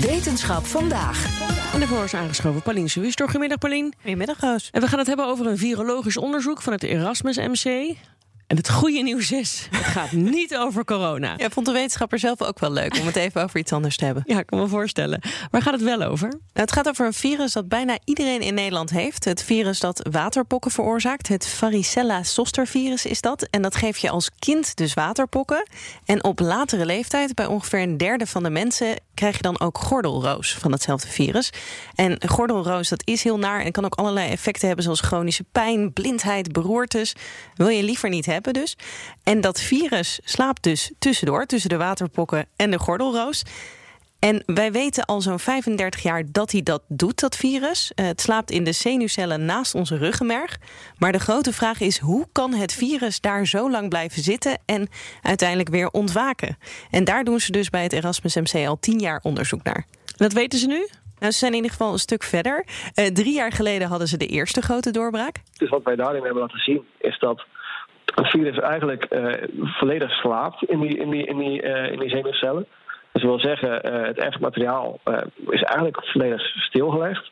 Wetenschap vandaag. En daarvoor is aangeschoven Paulien Suis. Goedemiddag Paulien. Goedemiddag Roos. En we gaan het hebben over een virologisch onderzoek van het Erasmus MC. En het goede nieuws is, het gaat niet over corona. Ja, vond de wetenschapper zelf ook wel leuk om het even over iets anders te hebben. Ja, ik kan me voorstellen. Waar gaat het wel over? Nou, het gaat over een virus dat bijna iedereen in Nederland heeft. Het virus dat waterpokken veroorzaakt. Het varicella zoster virus is dat. En dat geef je als kind dus waterpokken. En op latere leeftijd, bij ongeveer een derde van de mensen... krijg je dan ook gordelroos van hetzelfde virus. En gordelroos, dat is heel naar en kan ook allerlei effecten hebben... zoals chronische pijn, blindheid, beroertes. Wil je liever niet hebben dus. En dat virus slaapt dus tussendoor, tussen de waterpokken en de gordelroos. En wij weten al zo'n 35 jaar dat hij dat doet, dat virus. Uh, het slaapt in de zenuwcellen naast onze ruggenmerg. Maar de grote vraag is: hoe kan het virus daar zo lang blijven zitten en uiteindelijk weer ontwaken? En daar doen ze dus bij het Erasmus MC al 10 jaar onderzoek naar. Dat weten ze nu? Nou, ze zijn in ieder geval een stuk verder. Uh, drie jaar geleden hadden ze de eerste grote doorbraak. Dus wat wij daarin hebben laten zien, is dat virus eigenlijk uh, volledig slaapt in die, in die, in die, uh, in die zenuwcellen. Dus dat wil zeggen, uh, het erfmateriaal is eigenlijk volledig stilgelegd.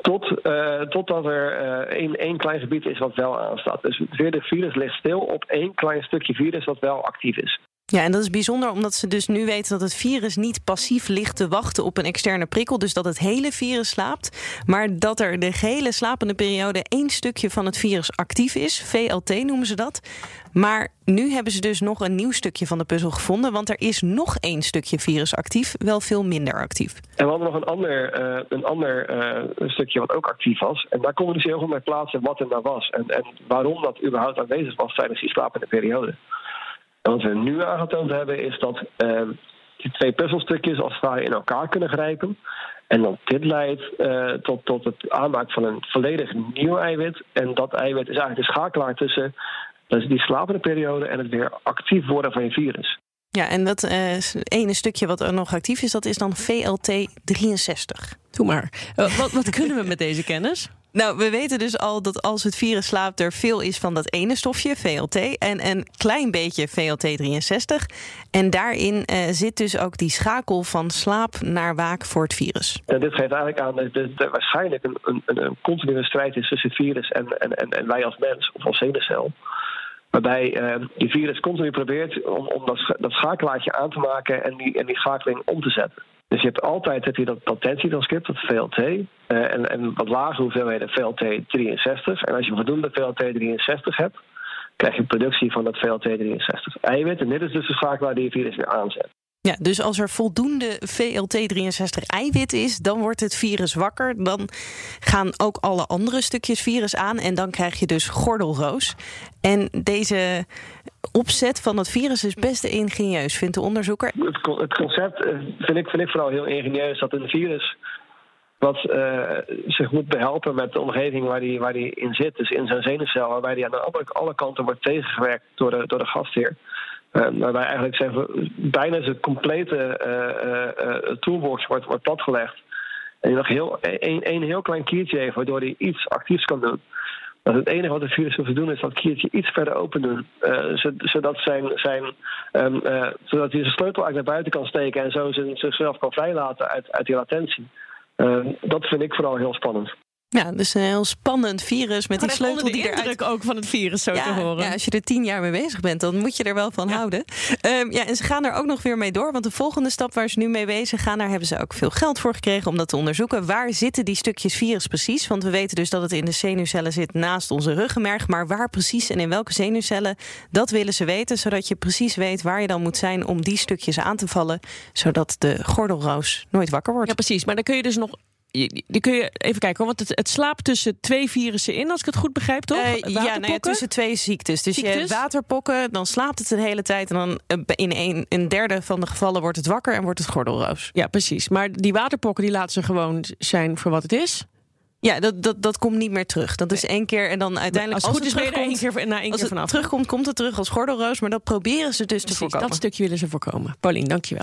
Tot, totdat er één, één klein gebied is wat wel aanstaat. Dus de virus ligt stil op één klein stukje virus wat wel actief is. Ja, en dat is bijzonder omdat ze dus nu weten dat het virus niet passief ligt te wachten op een externe prikkel. Dus dat het hele virus slaapt. Maar dat er de gehele slapende periode één stukje van het virus actief is. VLT noemen ze dat. Maar nu hebben ze dus nog een nieuw stukje van de puzzel gevonden. Want er is nog één stukje virus actief, wel veel minder actief. En we hadden nog een ander, uh, een ander uh, stukje wat ook actief was. En daar konden we dus heel goed mee plaatsen wat er nou was. En, en waarom dat überhaupt aanwezig was tijdens die slapende periode. En wat we nu aangetoond hebben is dat uh, die twee puzzelstukjes als het ware in elkaar kunnen grijpen. En dat dit leidt uh, tot, tot het aanmaken van een volledig nieuw eiwit. En dat eiwit is eigenlijk de schakelaar tussen dus die slapende periode en het weer actief worden van je virus. Ja, en dat uh, ene stukje wat er nog actief is, dat is dan VLT63. Doe maar. Uh, wat, wat kunnen we met deze kennis? Nou, we weten dus al dat als het virus slaapt, er veel is van dat ene stofje, VLT, en een klein beetje VLT63. En daarin uh, zit dus ook die schakel van slaap naar waak voor het virus. Dit geeft eigenlijk aan dat er waarschijnlijk een, een, een continue strijd is tussen het virus en, en, en, wij als mens of als zenuwcel. Waarbij uh, die virus continu probeert om, om dat, dat aan te maken en die, en die schakeling om te zetten. Dus je hebt altijd heb je dat latentietranscript, dat VLT, uh, en, en wat lage hoeveelheden VLT63. En als je voldoende VLT63 hebt, krijg je productie van dat VLT63 eiwit. En dit is dus de schakelaar die je virus weer aanzet. Ja, dus als er voldoende VLT63 eiwit is, dan wordt het virus wakker. Dan gaan ook alle andere stukjes virus aan en dan krijg je dus gordelroos. En deze opzet van het virus is best ingenieus, vindt de onderzoeker. Het, concept vind ik, vind ik vooral heel ingenieus dat een virus wat uh, zich moet behelpen met de omgeving waar die, waar die in zit, dus in zijn zenuwcel, waarbij die aan alle kanten wordt tegengewerkt door de, door de gastheer. Waarbij eigenlijk zeggen, bijna zijn complete uh, uh, toolbox wordt, wordt platgelegd. En je nog heel, een, een heel klein kiertje heeft waardoor hij iets actiefs kan doen. Dat het enige wat het virus hoeft doen is dat kiertje iets verder open doen. zodat, zijn, zijn, um, zodat hij zijn sleutel eigenlijk naar buiten kan steken en zo zichzelf kan vrijlaten uit, uit die latentie. dat vind ik vooral heel spannend. Ja, dus een heel spannend virus met die sleutel die eruit... ook van het virus zo ja, te horen. Ja, als je er tien jaar mee bezig bent, dan moet je er wel van ja. houden. Um, ja, en ze gaan er ook nog weer mee door. Want de volgende stap waar ze nu mee bezig gaan... daar hebben ze ook veel geld voor gekregen om dat te onderzoeken. Waar zitten die stukjes virus precies? Want we weten dus dat het in de zenuwcellen zit naast onze ruggenmerg. Maar waar precies en in welke zenuwcellen, dat willen ze weten. Zodat je precies weet waar je dan moet zijn om die stukjes aan te vallen. Zodat de gordelroos nooit wakker wordt. Ja, precies. Maar dan kun je dus nog die kun je even kijken, want het, het slaapt tussen twee virussen in, als ik het goed begrijp, toch? Eh, ja, nou ja, tussen twee ziektes. Dus je Ziektes? waterpokken, dan slaapt het de hele tijd. En dan eh, in een, een derde van de gevallen wordt het wakker en wordt het gordelroos. Ja, precies. Maar die waterpokken die laten ze gewoon zijn voor wat het is. Ja, dat, dat, dat komt niet meer terug. Dat is één keer en dan uiteindelijk als het goed is, je er terugkomt- keer, na één als keer het vanaf. terugkomt, komt het terug als gordelroos. Maar dat proberen ze dus te voorkomen. dat stukje willen ze voorkomen. Paulien, dankjewel.